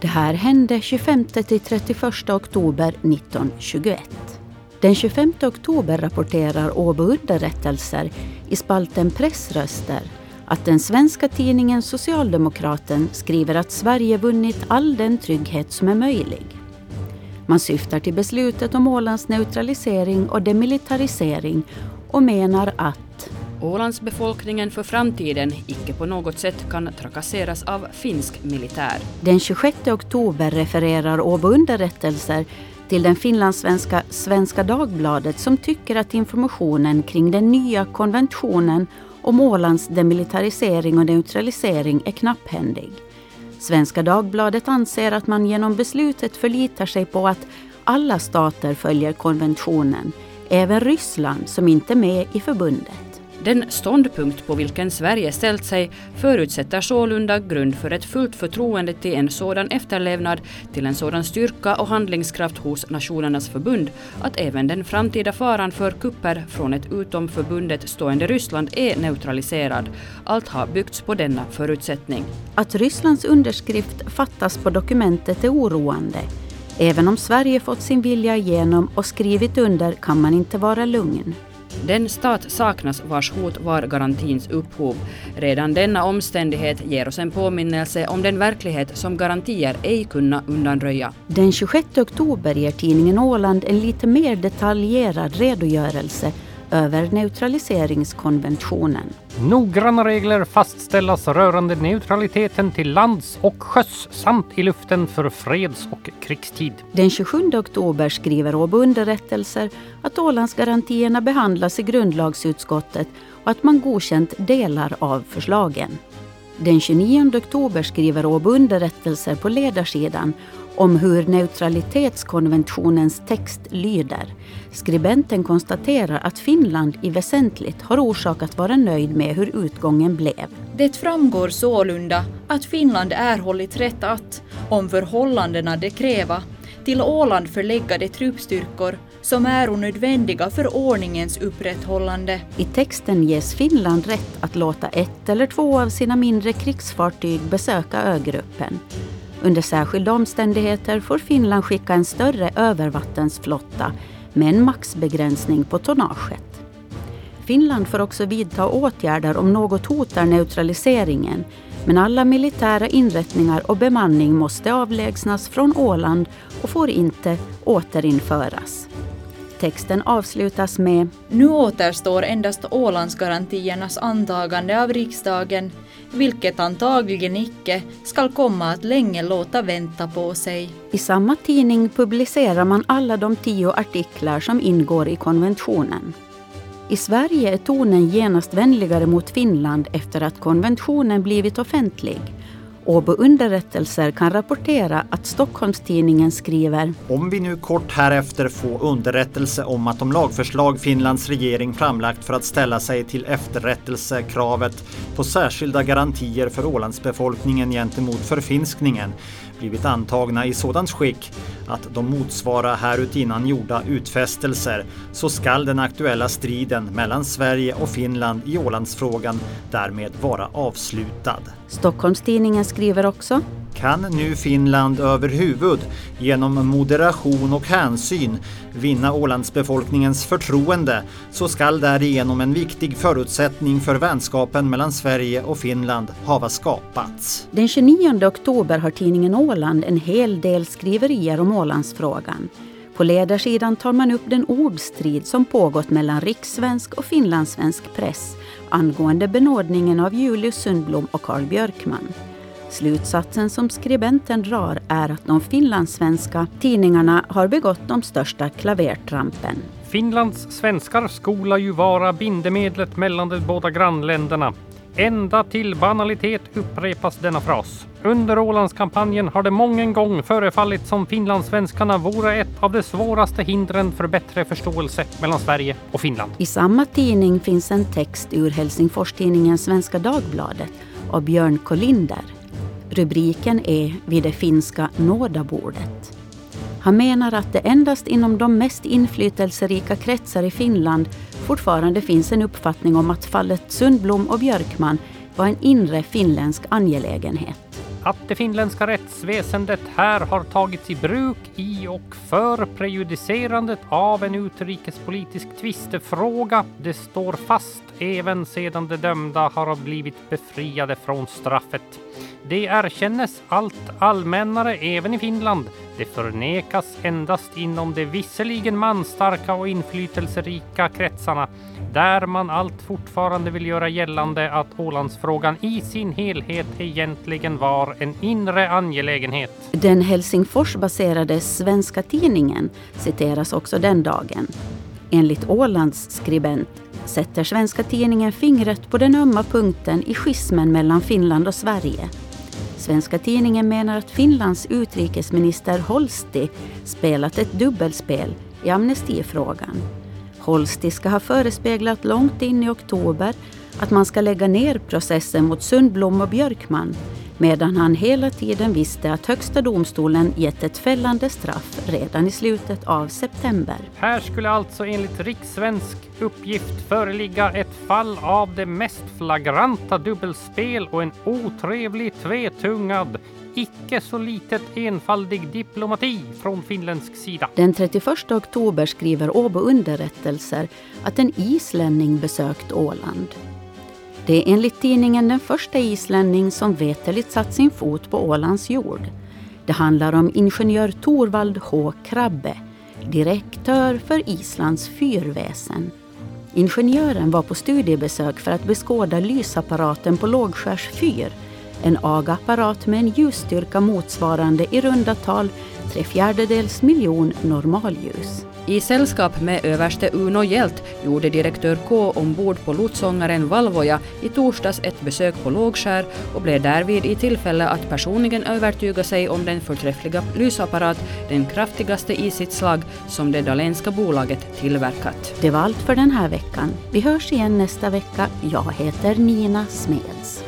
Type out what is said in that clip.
Det här hände 25 till 31 oktober 1921. Den 25 oktober rapporterar Åbo Underrättelser i spalten Pressröster att den svenska tidningen Socialdemokraten skriver att Sverige vunnit all den trygghet som är möjlig. Man syftar till beslutet om Ålands neutralisering och demilitarisering och menar att Ålandsbefolkningen för framtiden icke på något sätt kan trakasseras av finsk militär. Den 26 oktober refererar Åbo Underrättelser till den finlandssvenska Svenska Dagbladet som tycker att informationen kring den nya konventionen om Ålands demilitarisering och neutralisering är knapphändig. Svenska Dagbladet anser att man genom beslutet förlitar sig på att alla stater följer konventionen, även Ryssland som inte är med i förbundet. Den ståndpunkt på vilken Sverige ställt sig förutsätter sålunda grund för ett fullt förtroende till en sådan efterlevnad, till en sådan styrka och handlingskraft hos Nationernas förbund, att även den framtida faran för kupper från ett utom förbundet stående Ryssland är neutraliserad. Allt har byggts på denna förutsättning. Att Rysslands underskrift fattas på dokumentet är oroande. Även om Sverige fått sin vilja igenom och skrivit under kan man inte vara lugn. Den stat saknas vars hot var garantins upphov. Redan denna omständighet ger oss en påminnelse om den verklighet som garantier ej kunna undanröja. Den 26 oktober ger tidningen Åland en lite mer detaljerad redogörelse över neutraliseringskonventionen. Noggranna regler fastställas rörande neutraliteten till lands och sjöss samt i luften för freds och krigstid. Den 27 oktober skriver Åbo Underrättelser att Ålandsgarantierna behandlas i grundlagsutskottet och att man godkänt delar av förslagen. Den 29 oktober skriver Åbo Underrättelser på ledarsidan om hur neutralitetskonventionens text lyder. Skribenten konstaterar att Finland i väsentligt har orsak att vara nöjd med hur utgången blev. Det framgår sålunda att Finland erhållit rätt att, om förhållandena det kräva, till Åland förlägga de truppstyrkor som är nödvändiga för ordningens upprätthållande. I texten ges Finland rätt att låta ett eller två av sina mindre krigsfartyg besöka ögruppen. Under särskilda omständigheter får Finland skicka en större övervattensflotta med en maxbegränsning på tonnaget. Finland får också vidta åtgärder om något hotar neutraliseringen men alla militära inrättningar och bemanning måste avlägsnas från Åland och får inte återinföras. Texten avslutas med Nu återstår endast Ålandsgarantiernas antagande av riksdagen, vilket antagligen icke skall komma att länge låta vänta på sig. I samma tidning publicerar man alla de tio artiklar som ingår i konventionen. I Sverige är tonen genast vänligare mot Finland efter att konventionen blivit offentlig. Åbo Underrättelser kan rapportera att Stockholms-Tidningen skriver Om vi nu kort härefter får underrättelse om att de lagförslag Finlands regering framlagt för att ställa sig till efterrättelse kravet på särskilda garantier för Ålandsbefolkningen gentemot förfinskningen blivit antagna i sådant skick att de motsvarar härutinnan gjorda utfästelser så skall den aktuella striden mellan Sverige och Finland i Ålandsfrågan därmed vara avslutad. Stockholmstidningen skriver också kan nu Finland överhuvud genom moderation och hänsyn vinna Ålandsbefolkningens förtroende så skall därigenom en viktig förutsättning för vänskapen mellan Sverige och Finland hava skapats. Den 29 oktober har tidningen Åland en hel del skriverier om Ålandsfrågan. På ledarsidan tar man upp den ordstrid som pågått mellan rikssvensk och finlandssvensk press angående benådningen av Julius Sundblom och Carl Björkman. Slutsatsen som skribenten drar är att de finlandssvenska tidningarna har begått de största klavertrampen. Finlands svenskar skola ju vara bindemedlet mellan de båda grannländerna. Ända till banalitet upprepas denna fras. Under Ålandskampanjen har det mången gång förefallit som finlandssvenskarna vore ett av de svåraste hindren för bättre förståelse mellan Sverige och Finland. I samma tidning finns en text ur Helsingfors-tidningen Svenska Dagbladet av Björn Kolinder. Rubriken är Vid det finska nådabordet. Han menar att det endast inom de mest inflytelserika kretsar i Finland fortfarande finns en uppfattning om att fallet Sundblom och Björkman var en inre finländsk angelägenhet. att det finländska rättsväsendet här har tagits i bruk i och för prejudicerandet av en utrikespolitisk tvistefråga. Det står fast även sedan de dömda har blivit befriade från straffet. Det erkännes allt allmännare även i Finland. Det förnekas endast inom de visserligen manstarka och inflytelserika kretsarna där man allt fortfarande vill göra gällande att Ålandsfrågan i sin helhet egentligen var en inre angelägenhet. Den Helsingforsbaserade Svenska Tidningen citeras också den dagen. Enligt Ålands skribent sätter Svenska Tidningen fingret på den ömma punkten i schismen mellan Finland och Sverige. Svenska Tidningen menar att Finlands utrikesminister Holsti spelat ett dubbelspel i amnestifrågan. Holsti ska ha förespeglat långt in i oktober att man ska lägga ner processen mot Sundblom och Björkman medan han hela tiden visste att Högsta domstolen gett ett fällande straff redan i slutet av september. Här skulle alltså enligt rikssvensk uppgift föreligga ett fall av det mest flagranta dubbelspel och en otrevlig tvetungad icke så litet enfaldig diplomati från finländsk sida. Den 31 oktober skriver Åbo underrättelser att en islänning besökt Åland. Det är enligt tidningen den första islänning som veterligt satt sin fot på Ålands jord. Det handlar om ingenjör Torvald H. Krabbe, direktör för Islands fyrväsen. Ingenjören var på studiebesök för att beskåda lysapparaten på Lågskärs fyr, en AGA-apparat med en ljusstyrka motsvarande i runda tal tre fjärdedels miljon normalljus. I sällskap med överste Uno Hjelt gjorde direktör K ombord på lotsångaren Valvoja i torsdags ett besök på Lågskär och blev därvid i tillfälle att personligen övertyga sig om den förträffliga lysapparat, den kraftigaste i sitt slag, som det dalenska bolaget tillverkat. Det var allt för den här veckan. Vi hörs igen nästa vecka. Jag heter Nina Smeds.